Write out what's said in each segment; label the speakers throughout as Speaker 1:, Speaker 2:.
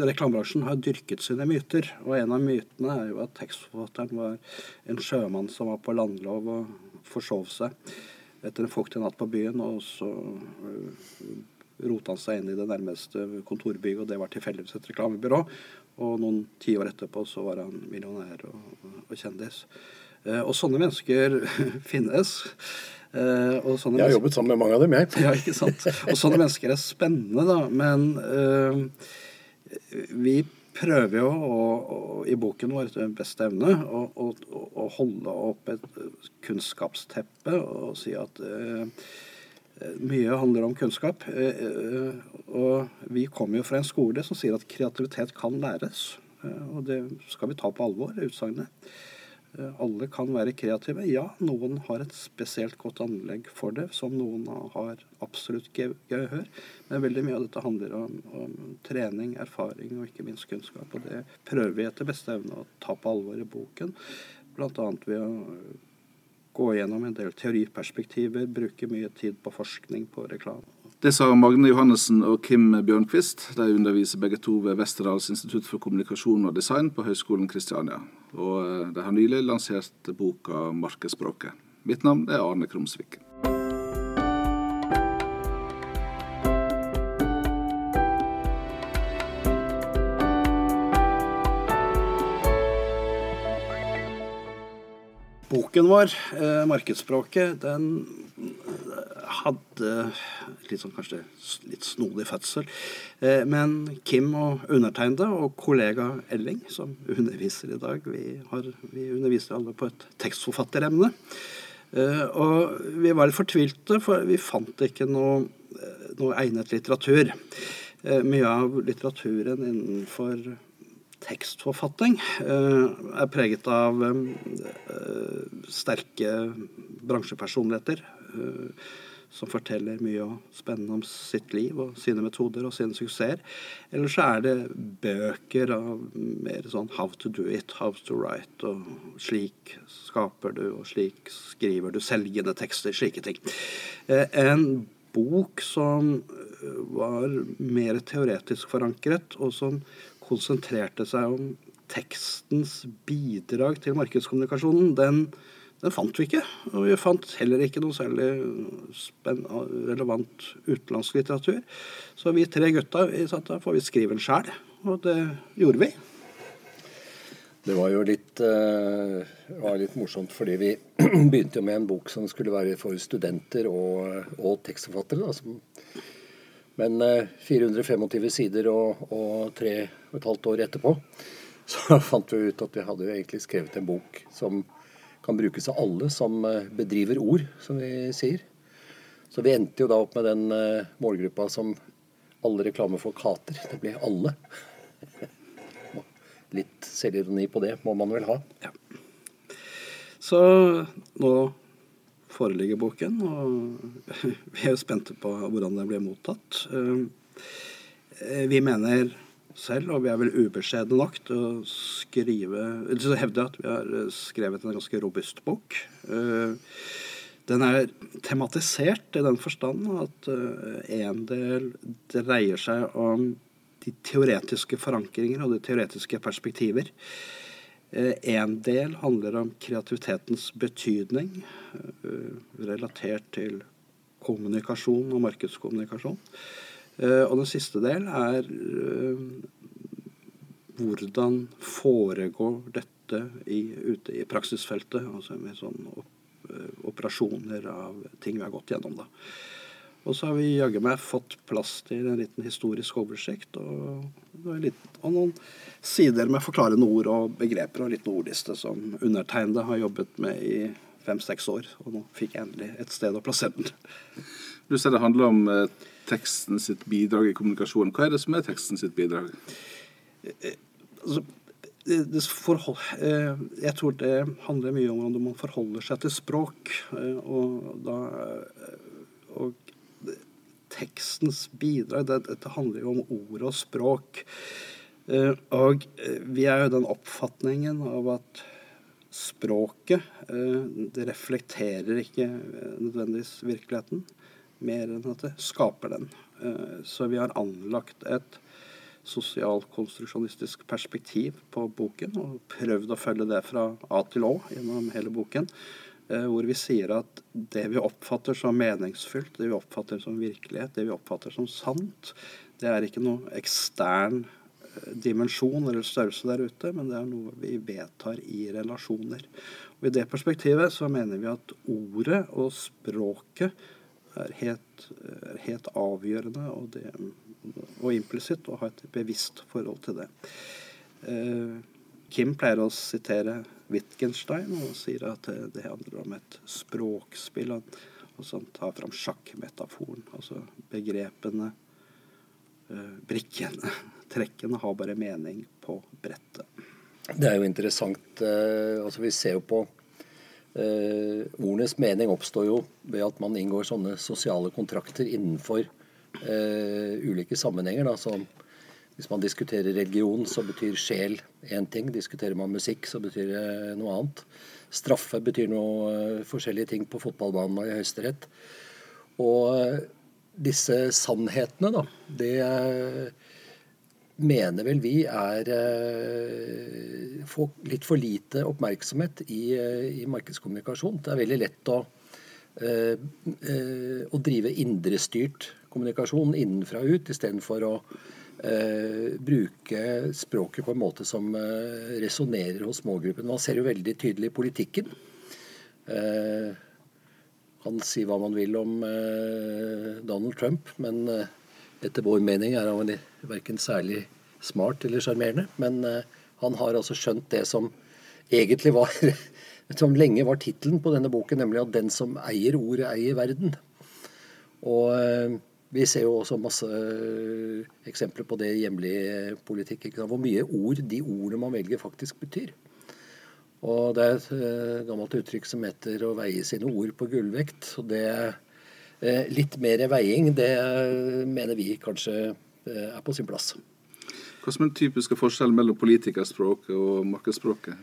Speaker 1: reklamebransjen har dyrket sine myter. Og en av mytene er jo at tekstforfatteren var en sjømann som var på landlov og forsov seg etter en fuktig natt på byen. Og så uh, rota han seg inn i det nærmeste kontorbygget, og det var tilfeldigvis et reklamebyrå. Og noen tiår etterpå så var han millionær og, og kjendis. Uh, og sånne mennesker finnes.
Speaker 2: Uh, jeg har jobbet sammen med mange av dem, jeg.
Speaker 1: ja, ikke sant. Og sånne mennesker er spennende, da. Men uh, vi prøver jo å, å, i boken vår til beste evne å, å, holde opp et kunnskapsteppe og si at uh, mye handler om kunnskap. og vi kommer jo fra en skole som sier at kreativitet kan læres. og det skal vi ta på alvor, utsagnet. Eh, alle kan være kreative. Ja, noen har et spesielt godt anlegg for det, som noen har absolutt gehør. Men veldig mye av dette handler om, om, trening, erfaring og ikke minst kunnskap. Og det prøver vi etter beste evne å ta på alvor i boken. Bl.a. ved å gå gjennom en del teoriperspektiver, bruke mye tid på forskning på reklame.
Speaker 3: Det sa Magne Johannessen og Kim Bjørnquist. De underviser begge to ved Westerdals institutt for kommunikasjon og design på Høgskolen Kristiania. Og eh, de har nylig lansert boka 'Markedsspråket'. Mitt navn er Arne Krumsvik.
Speaker 1: Boken vår, eh, 'Markedsspråket', den hadde litt sånn kanskje litt snodig fødsel. Eh, men Kim og undertegnede og kollega Elling, som underviser i dag, vi, har, vi underviser alle på et tekstforfatteremne. Eh, og vi var litt fortvilte, for vi fant ikke noe, eh, noe egnet litteratur. Mye av litteraturen innenfor tekstforfatting er preget av sterke bransjepersonligheter som forteller mye spennende om sitt liv og sine metoder og sine suksesser. Eller så er det bøker av mer sånn how to do it, how to write, og slik skaper du, og slik skriver du selgende tekster, slike ting. Eh, en bok som eh, var mer teoretisk forankret, og som konsentrerte seg om tekstens bidrag til markedskommunikasjonen, den den fant vi ikke. Og vi fant heller ikke noe særlig relevant utenlandsk litteratur. Så vi tre gutta vi satt der, får vi skrive en sjæl. Og det gjorde vi.
Speaker 2: Det var jo litt, uh, var litt morsomt, fordi vi begynte jo med en bok som skulle være for studenter og, og tekstforfattere. Men uh, 425 sider og, og tre og et halvt år etterpå så fant vi ut at vi hadde jo egentlig skrevet en bok som kan brukes av alle som eh, bedriver ord, som vi sier. Så vi endte jo da opp med den eh, målgruppa som alle reklamefolk hater. Det ble alle. Litt selvironi på det må man vel ha. Ja.
Speaker 1: Så nå foreligger boken, og vi er jo spente på hvordan den blir mottatt. Eh, vi mener selv, og vi er vel ubeskjedne nok til å skrive å hevde at vi har eh, skrevet en ganske robust bok. Eh, den er tematisert i den forstand at eh, en del dreier seg om de teoretiske forankringer og de teoretiske perspektiver. En del handler om kreativitetens betydning relatert til kommunikasjon og markedskommunikasjon. Eh, og den siste del er eh, hvordan foregår dette i, ute i praksisfeltet, altså med sånne opp, operasjoner av ting vi har gått gjennom. da. Og så har vi jaggu meg fått plass til en liten historisk oversikt og, og, noen sider med forklarende ord og begreper og litt ordliste som undertegnede har jobbet med i fem-seks år. Og nå fikk jeg endelig et sted å plassere den.
Speaker 3: Du ser det handler om teksten sitt bidrag i kommunikasjonen. Hva er det som er teksten sitt bidrag?
Speaker 1: Altså, forhold, eh, jeg tror det handler mye om hvordan man forholder seg til språk. Eh, og, da, eh, og tekstens bidrag Dette handler jo om ord og språk. Og vi er jo den oppfatningen av at språket det reflekterer ikke nødvendigvis virkeligheten mer enn at det skaper den. Eh, så vi har anlagt et sosialkonstruksjonistisk perspektiv på boken, og prøvd å følge det fra A til Å gjennom hele boken. Eh, hvor vi sier at det vi oppfatter som meningsfylt, det vi oppfatter som virkelighet, det vi oppfatter som sant, det er ikke noe ekstern eh, dimensjon eller størrelse der ute, men det er noe vi vedtar i relasjoner. Og I det perspektivet så mener vi at ordet og språket er helt, er helt avgjørende og, det, og implisitt å ha et bevisst forhold til det. Eh, Kim pleier å sitere Wittgenstein og sier at det handler om et språkspill. Og så tar fram sjakkmetaforen. Altså begrepene, eh, brikkene, trekkene har bare mening på brettet.
Speaker 2: Det er jo interessant. Eh, altså Vi ser jo på Eh, ordenes mening oppstår jo ved at man inngår sånne sosiale kontrakter innenfor eh, ulike sammenhenger. Da, som hvis man diskuterer religion, så betyr sjel én ting. Diskuterer man musikk, så betyr det noe annet. Straffe betyr noe eh, forskjellige ting på fotballbanen og i Høyesterett. Og eh, disse sannhetene, da, det mener vel vi er eh, litt for lite oppmerksomhet i, eh, i, markedskommunikasjon. Det er veldig lett å, eh, å drive indrestyrt kommunikasjon innenfra og ut, istedenfor å bruke språket på en måte som eh, resonnerer hos smågruppen. Man ser jo veldig tydelig i politikken. Eh, kan si hva man vil om Donald Trump, men etter vår mening er han verken særlig smart eller sjarmerende. Men uh, han har altså skjønt det som egentlig var som lenge var tittelen på denne boken, nemlig at 'den som eier ordet, eier verden'. Og uh, vi ser jo også masse uh, eksempler på det i hjemlig politikk. Hvor mye ord de ordene man velger, faktisk betyr. Og det er et gammelt uttrykk som heter 'å veie sine ord på gullvekt'. og det Eh, litt mer veiing, det eh, mener vi kanskje eh, er på sin plass.
Speaker 3: Hva som er den typiske forskjellen mellom politikerspråket og markedsspråket?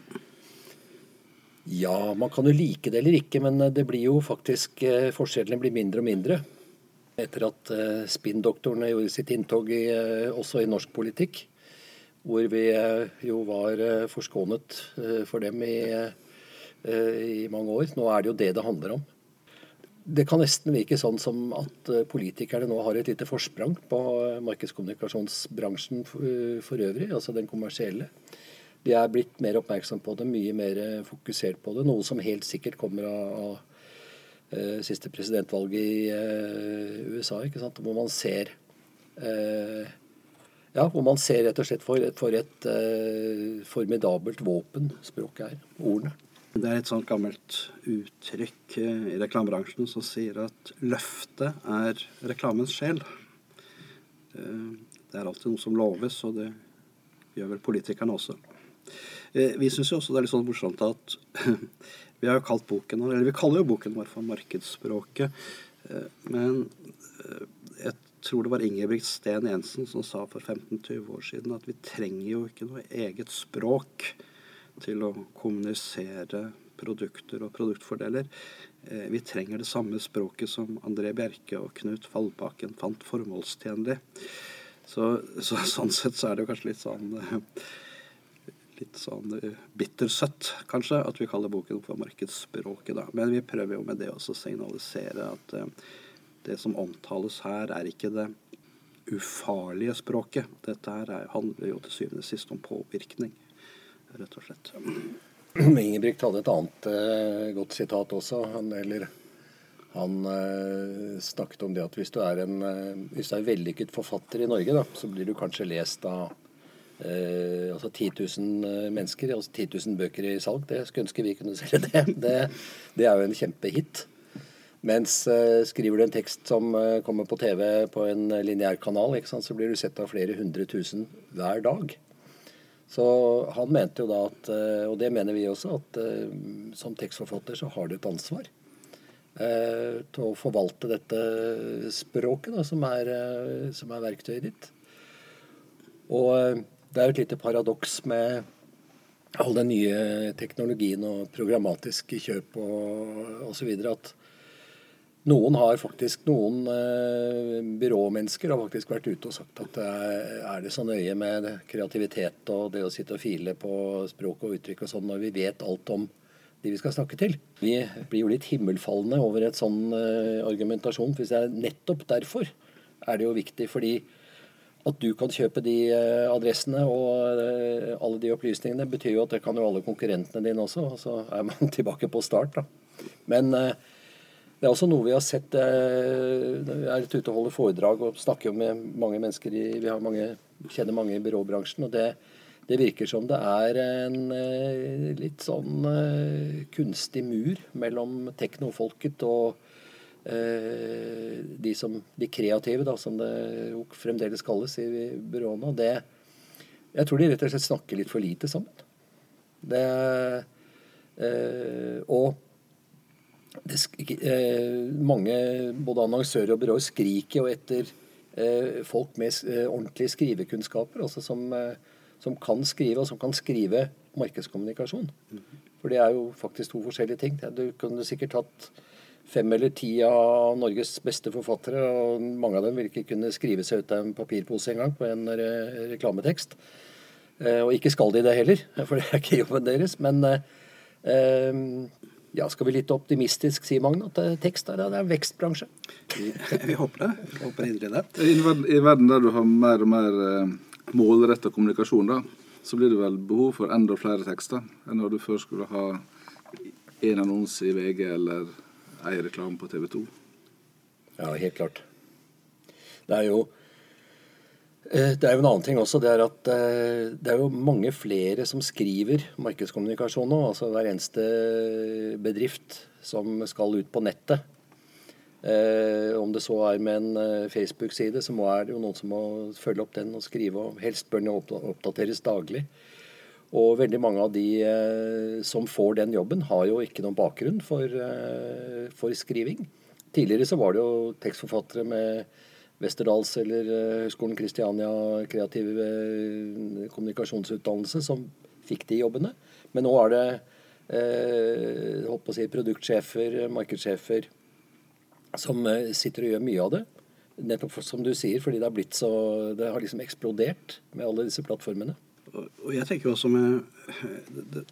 Speaker 2: Ja, man kan jo like det eller ikke, men det blir jo faktisk forskjellene blir mindre og mindre. Etter at spinndoktorene gjorde sitt inntog i, også i norsk politikk, hvor vi jo var forskånet for dem i, i mange år. Nå er det jo det det handler om. Det kan nesten virke sånn som at eh, politikerne nå har et lite forsprang på eh, markedskommunikasjonsbransjen eh, for øvrig, altså den kommersielle. De er blitt mer oppmerksom på det, mye mer fokusert på det. Noe som helt sikkert kommer av, av siste presidentvalget i USA, ikke sant? hvor man ser ja, hvor man ser rett og slett for, for et uh, formidabelt våpen språket er. Ordene.
Speaker 1: Det er et sånt gammelt uttrykk eh, i reklamebransjen som sier at løftet er reklamens sjel. Eh, det er alltid noe som loves, og det gjør vel politikerne også. Eh, vi syns jo også det er litt sånn morsomt at vi har jo kalt boken eller vi kaller jo boken vår for Markedsspråket. Men jeg tror det var Ingebrigt Sten Jensen som sa for 15-20 år siden at vi trenger jo ikke noe eget språk til å kommunisere produkter og produktfordeler. Eh, vi trenger det samme språket som André Bjerke og Knut Fallbakken fant formålstjenlig. Så, så, sånn sett så er det jo kanskje litt sånn eh, litt sånn eh, bittersøtt, kanskje, at vi kaller boken for markedsspråket. da. Men vi prøver jo med det også å signalisere at det som omtales her, er ikke det ufarlige språket. Dette her handler jo til syvende og sist om påvirkning rett og slett.
Speaker 2: Ingebrigt hadde et annet eh, godt sitat også. Han, eller, han eh, snakket om det at hvis du er en, uh, hvis du er vellykket forfatter i Norge, da, så blir du kanskje lest av altså 10 000 mennesker, altså 10 000 bøker i salg. Det skulle ønske vi kunne selge det. det. Det er jo en kjempehit. Mens skriver du en tekst som kommer på TV på en lineær kanal, så blir du sett av flere hundre tusen hver dag. Så han mente jo da at, eh, og det mener vi også, at eh, som tekstforfatter så har du et ansvar eh, til å forvalte dette språket da, som er, som er verktøyet ditt. Og det er jo et lite paradoks med all den nye teknologien og programmatiske kjøp og osv. at Noen har faktisk, noen eh, byråmennesker har faktisk vært ute og sagt at eh, er det så nøye med kreativitet og det å sitte og file på språk og uttrykk og sånn når vi vet alt om de vi skal snakke til? Vi blir jo litt himmelfallende over et sånn eh, argumentasjon. Hvis det er nettopp derfor er det jo viktig. fordi at du kan kjøpe de eh, adressene og eh, alle de opplysningene, betyr jo at det kan jo alle konkurrentene dine også. Og så er man tilbake på start, da. Men eh, det er også noe vi har sett Jeg er ute og holder foredrag og snakker med mange mennesker i, Vi mange, kjenner mange i byråbransjen. og det, det virker som det er en litt sånn kunstig mur mellom teknofolket og Eh, de som de kreative, da, som det jo fremdeles kalles i byråene. det Jeg tror de rett og slett snakker litt for lite sammen. Det, eh, og eh, mange, både annonsører og byråer, skriker jo etter eh, folk med eh, ordentlige skrivekunnskaper. altså som, eh, som, kan skrive, og som kan skrive markedskommunikasjon. For det er jo faktisk to forskjellige ting. Du kunne sikkert hatt fem eller ti av Norges beste forfattere, og mange av dem vil ikke kunne skrive seg ut av en papirpose engang på en re reklametekst. Eh, og ikke skal de det heller, for det er ikke jobben deres. Men eh, ja, skal vi litt optimistisk si, Magne, at tekst er, det er vekstbransje?
Speaker 1: Vi, vi håper det. Vi håper inderlig det.
Speaker 3: I en, verden, I en verden der du har mer og mer eh, målretta kommunikasjon, da, så blir det vel behov for enda flere tekster enn når du før skulle ha en annonse i VG eller ei reklame på TV 2.
Speaker 2: Ja, helt klart. Det er jo det er jo en annen ting også. Det er at eh, det er jo mange flere som skriver markedskommunikasjon nå. Altså hver eneste bedrift som skal ut på nettet. Eh, om det så er med en Facebook-side, så er det jo noen som må følge opp den og skrive. og Helst bør den oppdateres daglig. Og veldig mange av de eh, som får den jobben, har jo ikke noen bakgrunn for, eh, for skriving. Tidligere så var det jo tekstforfattere med Westerdals eller eh, Høgskolen Kristiania kreativ eh, kommunikasjonsutdannelse som fikk de jobbene. Men nå er det eh, holdt å si, produktsjefer, markedssjefer, som eh, sitter og gjør mye av det. Nettopp som du sier, fordi det har blitt så Det har liksom eksplodert med alle disse plattformene.
Speaker 1: Og jeg tenker også med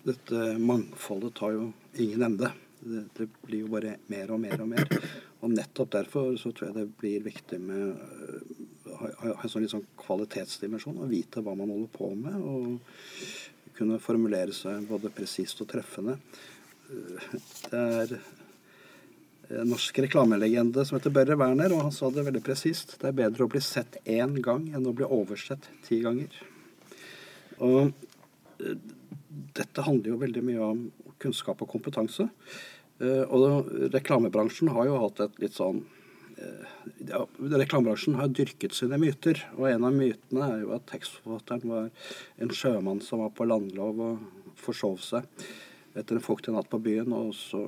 Speaker 1: Dette mangfoldet tar jo ingen ende. Det, blir jo bare mer og mer og mer. Og nettopp derfor så tror jeg det blir viktig med å ha en sånn sånn kvalitetsdimensjon. Å vite hva man holder på med. Og kunne formulere seg både presist og treffende. Det er en norsk reklamelegende som heter Børre Werner, og han sa det veldig presist. Det er bedre å bli sett én gang enn å bli oversett ti ganger. Og eh, dette handler jo veldig mye om kunnskap og kompetanse. Eh, og reklamebransjen har jo hatt et litt sånn eh, ja, Reklamebransjen har dyrket sine myter, og en av mytene er jo at tekstforfatteren var en sjømann som var på landlov og forsov seg etter en fuktig natt på byen, og så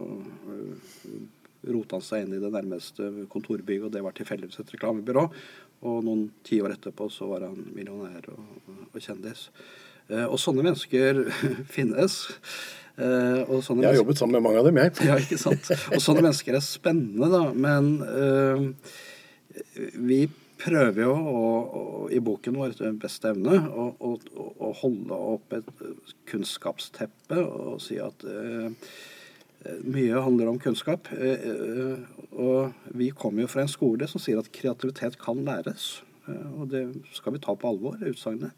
Speaker 1: rota han seg inn i det nærmeste kontorbygget, og det var tilfeldigvis et reklamebyrå. Og noen tiår etterpå så var han millionær og, og kjendis. Eh, og sånne mennesker finnes.
Speaker 2: Eh, jeg har jobbet sammen med mange av dem, jeg.
Speaker 1: ja, ikke sant. Og sånne mennesker er spennende, da. Men uh, vi prøver jo å, å, i boken vår etter beste evne å, å, holde opp et kunnskapsteppe og si at uh, mye handler om kunnskap. Og vi kommer jo fra en skole som sier at kreativitet kan læres. Og det skal vi ta på alvor, utsagnet.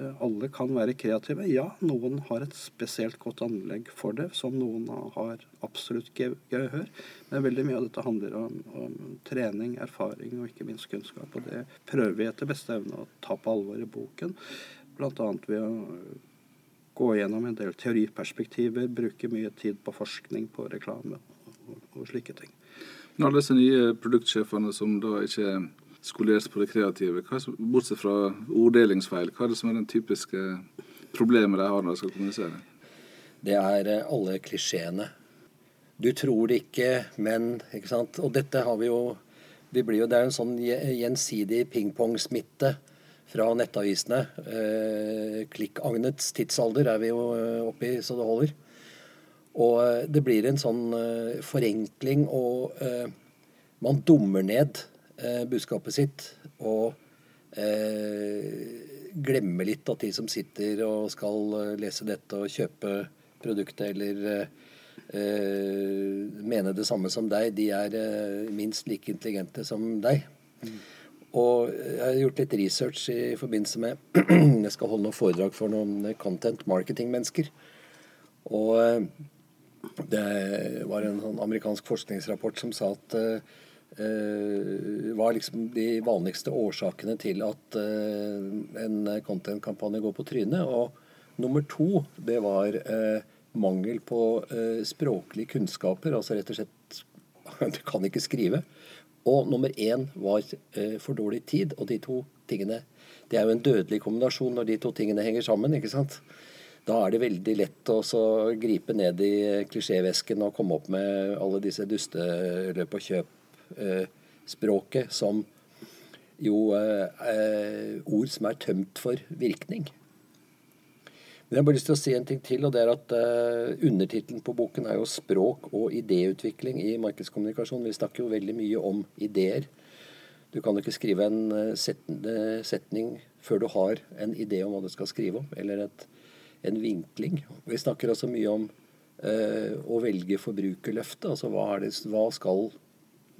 Speaker 1: Eh, alle kan være kreative. Ja, noen har et spesielt godt anlegg for det, som noen har absolutt gehør. Men veldig mye av dette handler om, om, trening, erfaring og ikke minst kunnskap. Og det prøver vi etter beste evne å ta på alvor i boken. Bl.a. ved å gå gjennom en del teoriperspektiver, bruke mye tid på forskning på reklame og, og slike ting.
Speaker 3: Men alle disse nye produktsjefene som da ikke skolert på det kreative. Som, bortsett fra orddelingsfeil, hva er det som er den typiske problemet de har når de skal kommunisere?
Speaker 2: Det er eh, alle klisjeene. Du tror det ikke, men ikke sant? Og dette har vi jo, vi jo Det er en sånn gjensidig pingpongsmitte fra nettavisene. Eh, Klikk-Agnets tidsalder er vi jo oppi oppe i så det holder. Og eh, det blir en sånn forenkling og man dummer ned eh, budskapet sitt og eh, glemmer litt at de som sitter og skal eh, lese dette og kjøpe produktet eller eh, mene det samme som deg, de er eh, minst like intelligente som deg. Mm. Og jeg har gjort litt research i forbindelse med Jeg skal holde noen foredrag for noen content marketing-mennesker. Og eh, det var en sånn amerikansk forskningsrapport som sa at uh, var liksom de vanligste årsakene til at uh, en content-kampanje går på trynet. Og nummer to, det var uh, mangel på språklige kunnskaper. Altså rett og slett Du kan ikke skrive. Og nummer én var for dårlig tid. Og de to tingene Det er jo en dødelig kombinasjon når de to tingene henger sammen. ikke sant? Da er det veldig lett å gripe ned i klisjévesken og komme opp med alle disse dusteløp og kjøp-språket, som jo er eh, ord som er tømt for virkning. Men jeg har bare lyst til å si en ting til, og det er at uh, undertittelen på boken er jo 'Språk og idéutvikling i markedskommunikasjon'. Vi snakker jo veldig mye om ideer. Du kan jo ikke skrive en setning før du har en idé om hva du skal skrive om, eller et en vinkling. Vi snakker også mye om eh, å velge forbrukerløftet. Altså hva, det, hva, skal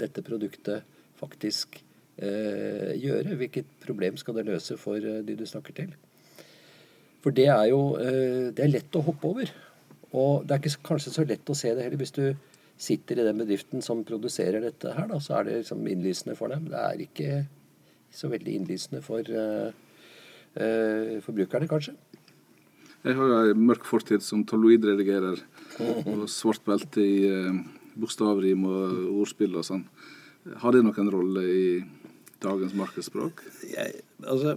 Speaker 2: dette produktet faktisk eh, gjøre? Hvilket problem skal det løse for eh, de du snakker til? For det er jo eh, det er lett å hoppe over. Og det er ikke kanskje så lett å se det heller. Hvis du sitter i den bedriften som produserer dette her, da, så er det liksom innlysende for dem. Det er ikke så veldig innlysende for eh, uh, forbrukerne, kanskje.
Speaker 3: Jeg har ei mørk fortid som tabloidredigerer og svart belte i eh, bokstavrim og ordspill og sånn. Har det noen rolle i dagens markedsspråk?
Speaker 1: Jeg, altså,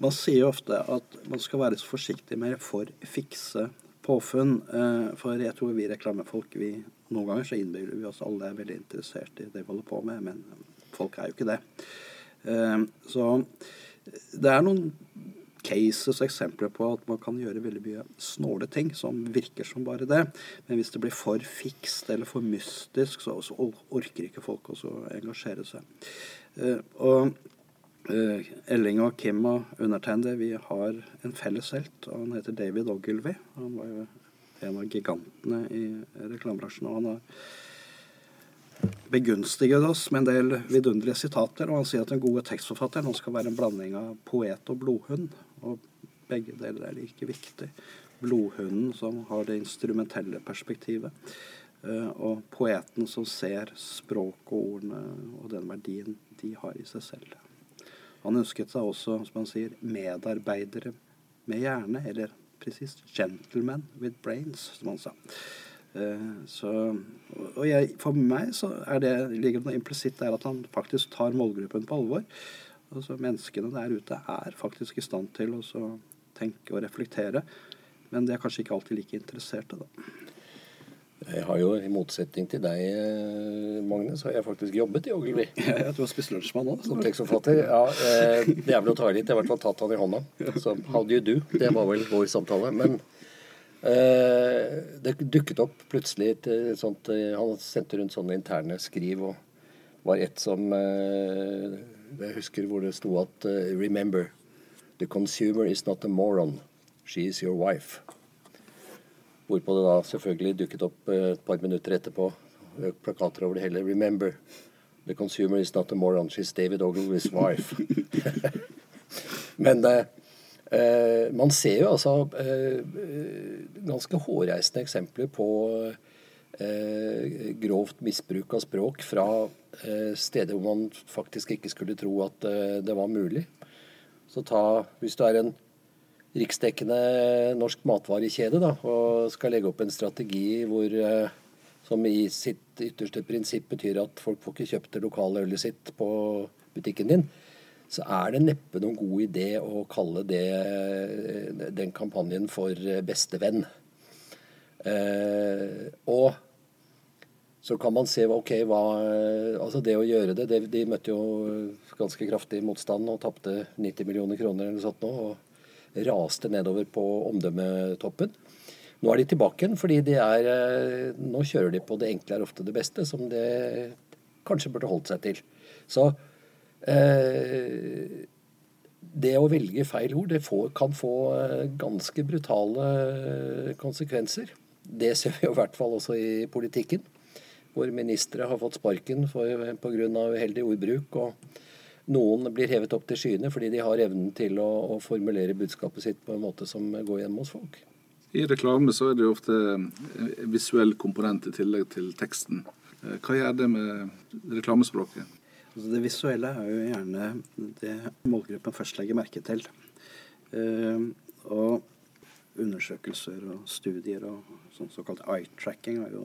Speaker 1: man sier jo ofte at man skal være så forsiktig med for fikse påfunn. Eh, for jeg tror vi reklamefolk vi, Noen ganger så innbiller vi oss alle er veldig interessert i det vi holder på med, men folk er jo ikke det. Eh, så det er noen cases og eksempler på at man kan gjøre veldig mye snåle ting som virker som bare det. Men hvis det blir for fikst eller for mystisk, så, orker ikke folk å engasjere seg. Uh, og uh, Elling og Kim og undertegnede, vi har en felles helt, og han heter David Ogilvy. Han var jo en av gigantene i reklamebransjen. og han har begunstiget oss med en del vidunderlige sitater. Og han sier at den gode tekstforfatteren skal være en blanding av poet og blodhund. Og begge deler er like viktig. Blodhunden som har det instrumentelle perspektivet. Eh, og poeten som ser språket og ordene og den verdien de har i seg selv. Han ønsket seg også, som han sier, medarbeidere med hjerne, eller presist 'gentlemen with brains', som han sa. Eh, så, og jeg, for meg så er det, ligger noe implisitt der at han faktisk tar målgruppen på alvor. Altså Menneskene der ute er faktisk i stand til å tenke og reflektere. Men de er kanskje ikke alltid like interesserte, da.
Speaker 2: Jeg har jo, i motsetning til deg, eh, Magne, så har jeg faktisk jobbet i Ogilvy.
Speaker 1: Ja, du har spist lunsj med han òg?
Speaker 2: Som tekstforfatter. Ja, eh, det er vel å ta litt. Jeg har i hvert fall tatt han i hånda. Så how do you do? Det var vel vår samtale. Men eh, det dukket opp plutselig et, et sånt Han sendte rundt sånne interne skriv, og var et som jeg husker hvor det sto at uh, Remember, the consumer is not a moron. She is your wife. Hvorpå det da selvfølgelig dukket opp uh, et par minutter etterpå plakater over det hele. Remember, the consumer is not a moron. She's David Ogilvy's wife. Men uh, man ser jo altså ganske hårreisende eksempler på grovt misbruk av språk fra Eh, steder hvor man faktisk ikke skulle tro at eh, det var mulig. Så ta, Hvis du er en riksdekkende norsk matvarekjede da, og skal legge opp en strategi hvor, eh, som i sitt ytterste prinsipp betyr at folk får ikke kjøpt det lokale ølet sitt på butikken din, så er det neppe noen god idé å kalle det, den kampanjen for bestevenn. Eh, og så kan man se ok, hva Altså det å gjøre det, det De møtte jo ganske kraftig motstand og tapte 90 millioner kroner eller noe sånt nå. Og raste nedover på omdømmetoppen. Nå er de tilbake igjen, fordi de er Nå kjører de på det enkle er ofte det beste, som det kanskje burde holdt seg til. Så eh, det å velge feil ord det får, kan få eh, ganske brutale eh, konsekvenser. Det ser vi jo i hvert fall også i politikken, hvor ministre har fått sparken pga. uheldig ordbruk. og noen blir hevet opp til skyene fordi de har evnen til å, å, formulere budskapet sitt på en måte som går igjen hos folk.
Speaker 3: I reklame så er det jo ofte visuell komponent i tillegg til teksten. Hva gjør det med reklamespråket?
Speaker 1: Altså det visuelle er jo gjerne det målgruppen først legger merke til. Uh, og undersøkelser og studier og sånn såkalt eye-tracking har jo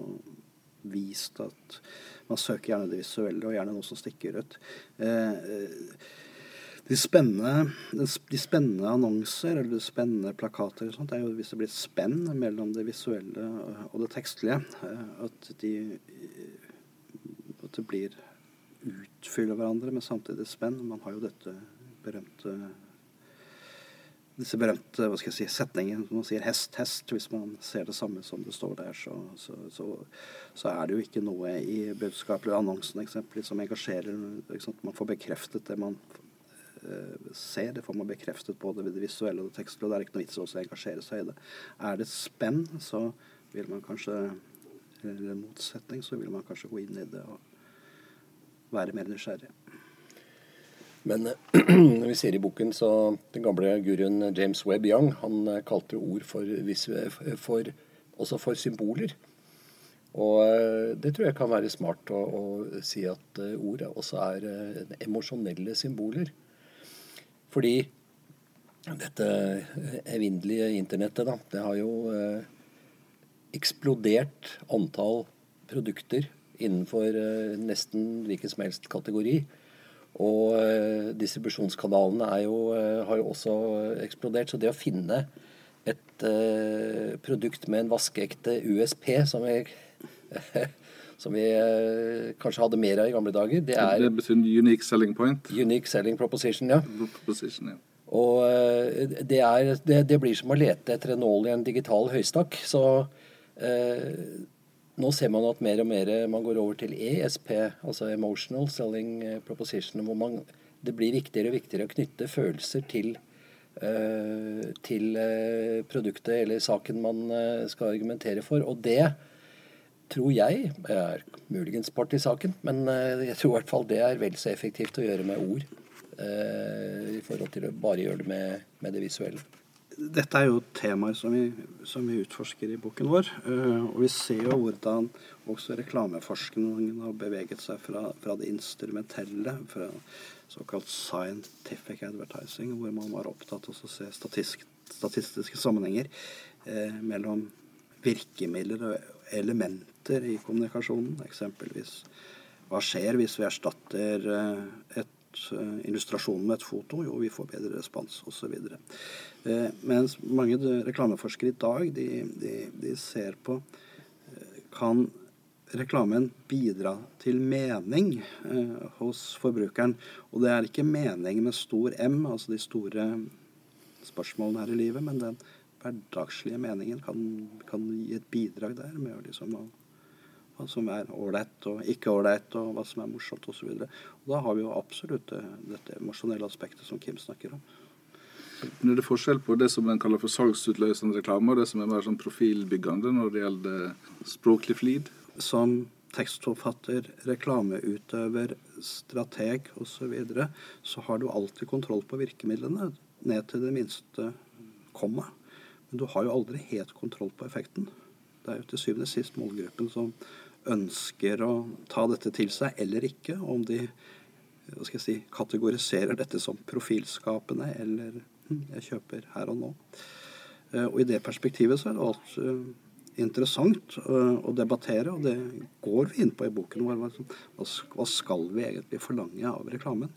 Speaker 1: vist at man søker gjerne det visuelle, og gjerne noe som stikker ut. Uh, de spennende, de spennende, annonser eller de spennende plakater sånt, er jo hvis det blir spenn mellom det visuelle og det tekstlige. Eh, at, de, at det blir utfyller hverandre, men samtidig spenn. Man har jo dette berømte disse berømte hva skal jeg si, setningene som man sier 'hest, hest'. Hvis man ser det samme som det står der, så, så, så, så er det jo ikke noe i budskapet eller annonsen eksempelvis som engasjerer. Man får bekreftet det man uh, ser. Det får man bekreftet både ved det visuelle og det tekstlige. Og det er ikke noe vits å engasjere seg i det. Er det spenn, så vil man kanskje Eller motsetning, så vil man kanskje gå inn i det. og være mer nysgjerrig.
Speaker 2: Men når vi ser i boken, så den gamle guruen James Webb Young han eh, kalte ord for, for, også for symboler. Og eh, det tror jeg kan være smart å, å si at ordet ord også er emosjonelle symboler. Fordi dette evinnelige internettet, da, det har jo eksplodert antall produkter innenfor nesten hvilken som helst kategori. Og uh, distribusjonskanalene jo, uh, har jo også eksplodert. Så det å finne et produkt med en vaskeekte USP, som vi, som vi kanskje hadde mer av i gamle dager, det er
Speaker 3: Det betyr unique selling point?
Speaker 2: Unique selling proposition, ja.
Speaker 3: Proposition, ja.
Speaker 2: Og det, er, det, det, blir som å lete etter en nål i en digital høystakk. Så eh, nå ser man at mer og mer man går over til ESP, altså Emotional Selling eh, Proposition, hvor man, det blir viktigere og viktigere å knytte følelser til, uh, til uh, produktet eller saken man skal argumentere for. Og det tror Jeg er muligens part i saken, men jeg tror i hvert fall det er vel så effektivt å gjøre med ord i forhold til å bare gjøre det med, med det visuelle
Speaker 1: dette er jo temaer som vi, som vi, utforsker i boken vår. Uh, og vi ser jo hvordan også reklameforskningen har beveget seg fra, fra, det instrumentelle, fra såkalt scientific advertising, hvor man var opptatt av å se statistisk, statistiske sammenhenger eh, mellom virkemidler og elementer i kommunikasjonen. Eksempelvis hva skjer hvis vi erstatter uh, et Eh, illustrasjonen med et foto, jo, vi får bedre respons osv. Eh, mens mange reklameforskere i dag de, de, de ser på eh, Kan reklamen bidra til mening eh, hos forbrukeren? Og det er ikke mening med stor M, altså de store spørsmålene her i livet, men den hverdagslige meningen kan, kan gi et bidrag der med å liksom hva som er ålreit og ikke ålreit, og hva som er morsomt osv. Da har vi jo absolutt det, dette emosjonelle aspektet som Kim snakker om.
Speaker 3: Men er det forskjell på det som en kaller for salgsutløsende reklame, og det som er mer sånn profilbyggende når det gjelder språklig flid?
Speaker 1: Som tekstforfatter, reklameutøver, strateg osv. Så, videre, så har du alltid kontroll på virkemidlene, ned til det minste komma. Men du har jo aldri helt kontroll på effekten. Det er jo til syvende og sist målgruppen som ønsker å ta dette til seg eller ikke. Om de hva skal jeg si, kategoriserer dette som profilskapende eller hm, jeg kjøper her og nå. Eh, og i det perspektivet så er det alt eh, interessant eh, å debattere, og det går vi inn på i boken vår. Hva skal vi egentlig forlange av reklamen?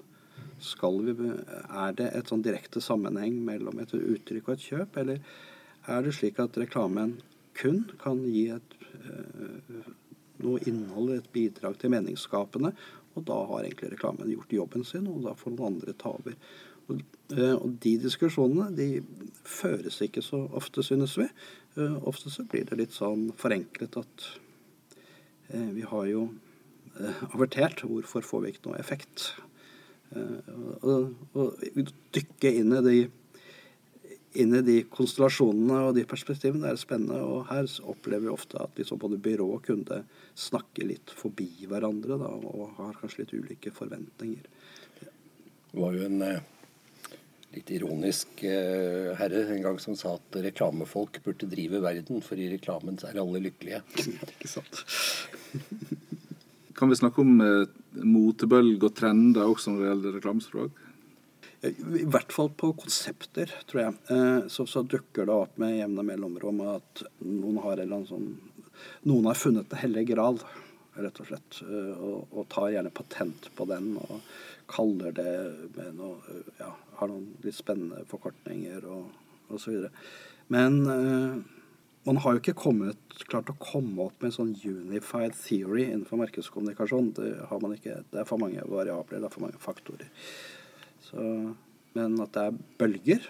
Speaker 1: Vi, er det et sånn direkte sammenheng mellom et uttrykk og et kjøp, eller er det slik at reklamen kun kan gi et noe innhold, et bidrag til meningsskapende. Og da har egentlig reklamen gjort jobben sin, og da får noen andre ta over. Og, eh, og de diskusjonene de føres ikke så ofte, synes vi. Eh, ofte så blir det litt sånn forenklet at eh, vi har jo avertert. Hvorfor får vi ikke noe effekt? Å dykke inn i de inn i de konstellasjonene og de perspektivene det er spennende. Og her opplever vi ofte at liksom både byrå og kunde snakker litt forbi hverandre da, og har kanskje litt ulike forventninger.
Speaker 2: Det var jo en litt ironisk eh, herre en gang som sa at reklamefolk burde drive verden, for i reklamen er alle lykkelige.
Speaker 1: Ikke sant.
Speaker 3: kan vi snakke om eh, motebølg og trender også når det gjelder reklamespråk?
Speaker 1: I hvert fall på konsepter, tror jeg. Eh, så, så dukker det opp med jevne mellomrom at noen har, sånn, noen har funnet det hellige gral, rett og slett. Eh, og, og tar gjerne patent på den. og kaller det med noe Ja, har noen litt spennende forkortninger og så videre Men man har jo ikke kommet, klart å komme opp med en sånn unified theory innenfor markedskommunikasjon. Det har man ikke. Det er for mange variabler, det er for mange faktorer. Så, men at det er bølger,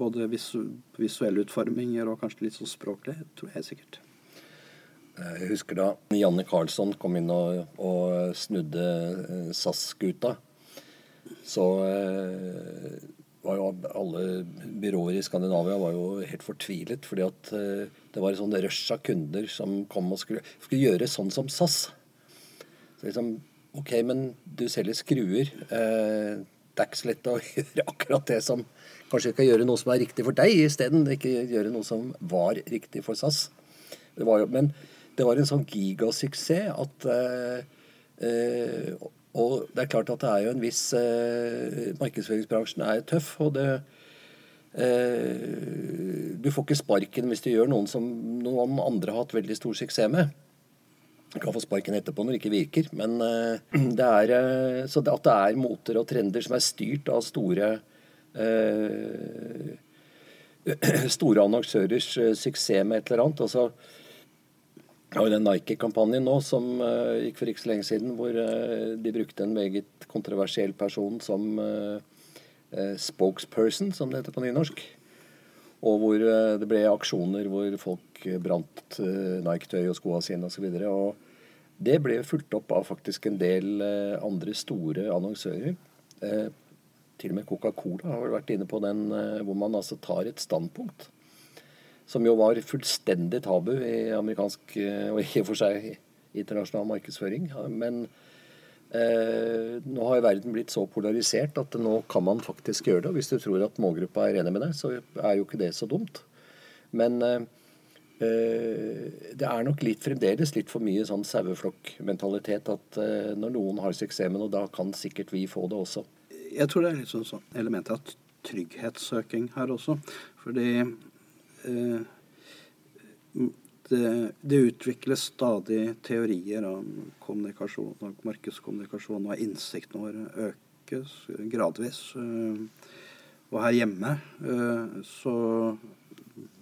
Speaker 1: både visu, visuelle utforminger og kanskje litt sånn språklig, tror jeg sikkert.
Speaker 2: Jeg husker da Janne Karlsson kom inn og, og snudde eh, SAS-skuta så eh, var jo alle byråer i Skandinavia var jo helt fortvilet. fordi at eh, det var et sånn rush av kunder som kom og skulle, skulle gjøre sånn som SAS. Så liksom, Ok, men du selger skruer. Eh, er ikke å gjøre akkurat det som Kanskje ikke gjøre noe som er riktig for deg isteden. Ikke gjøre noe som var riktig for SAS. Det jo, men det var en sånn gigasuksess at eh, eh, og det er klart at det er jo en viss eh, Markedsføringsbransjen er tøff, og det eh, Du får ikke sparken hvis du gjør noen som noen andre har hatt veldig stor suksess med. Du kan få sparken etterpå når det ikke virker, men eh, det er eh, Så det at det er moter og trender som er styrt av store eh, store annonsørers suksess med et eller annet. altså jo den Nike-kampanjen nå som uh, gikk for ikke så lenge siden, hvor uh, de brukte en meget kontroversiell person som uh, spokesperson, som det heter på nynorsk. Og hvor det ble aksjoner hvor folk brant Nike-tøy og skoene sine osv. Det ble fulgt opp av faktisk en del andre store annonsører. til og med Coca-Cola har vel vært inne på den, hvor man altså tar et standpunkt som jo var fullstendig tabu i amerikansk eh, og i og for seg internasjonal markedsføring. Men eh, nå har verden blitt så polarisert at nå kan man faktisk gjøre det. Og hvis du tror at målgruppa er enig med deg, så er jo ikke det så dumt. Men eh, eh det er nok litt fremdeles litt for mye sånn saueflokkmentalitet at eh, når noen har suksess med noe, da kan sikkert vi få det også.
Speaker 1: Jeg tror det er litt sånn, sånn element av trygghetssøking her også. Fordi Eh, det, det, utvikles stadig teorier om kommunikasjon og markedskommunikasjon, og innsikten vår økes gradvis. Eh, og her hjemme eh, så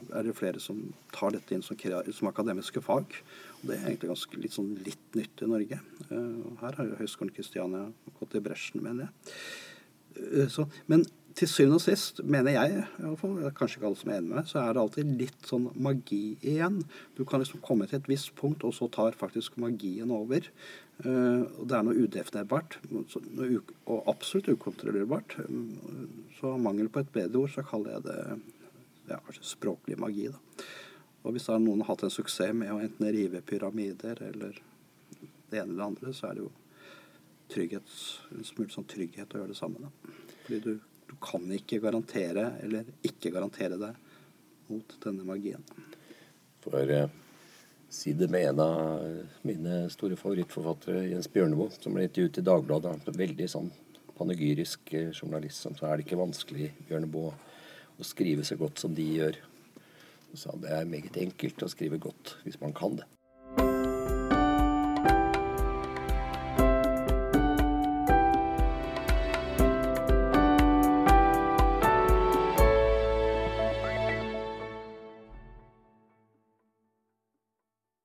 Speaker 1: er det flere som tar dette inn som, som akademiske fag. Og det er egentlig ganske litt, sånn litt nytt i Norge. Her har jo Høgskolen Kristiania gått i bresjen, mener jeg. Så, men til syvende og sist, mener jeg, i kanskje ikke alle som er enig med meg, så er det alltid litt sånn magi igjen. Du kan liksom komme til et visst punkt, og så tar faktisk magien over. Uh, og det er noe udefinerbart og absolutt ukontrollerbart. Så mangel på et bedre ord, så kaller jeg det ja, kanskje språklig magi. da. Og hvis da noen har hatt en suksess med å enten rive pyramider eller det ene eller det andre, så er det jo trygghet, en smule sånn trygghet å gjøre det samme. da. Fordi du du kan ikke garantere, eller ikke garantere deg mot denne magien.
Speaker 2: For eh, si det med en av mine store favorittforfattere, Jens Bjørneboe, som ble intervjuet i Dagbladet. En veldig sånn panegyrisk eh, journalist. Så er det ikke vanskelig, Bjørneboe, å skrive så godt som de gjør. Så det er meget enkelt å skrive godt hvis man kan det.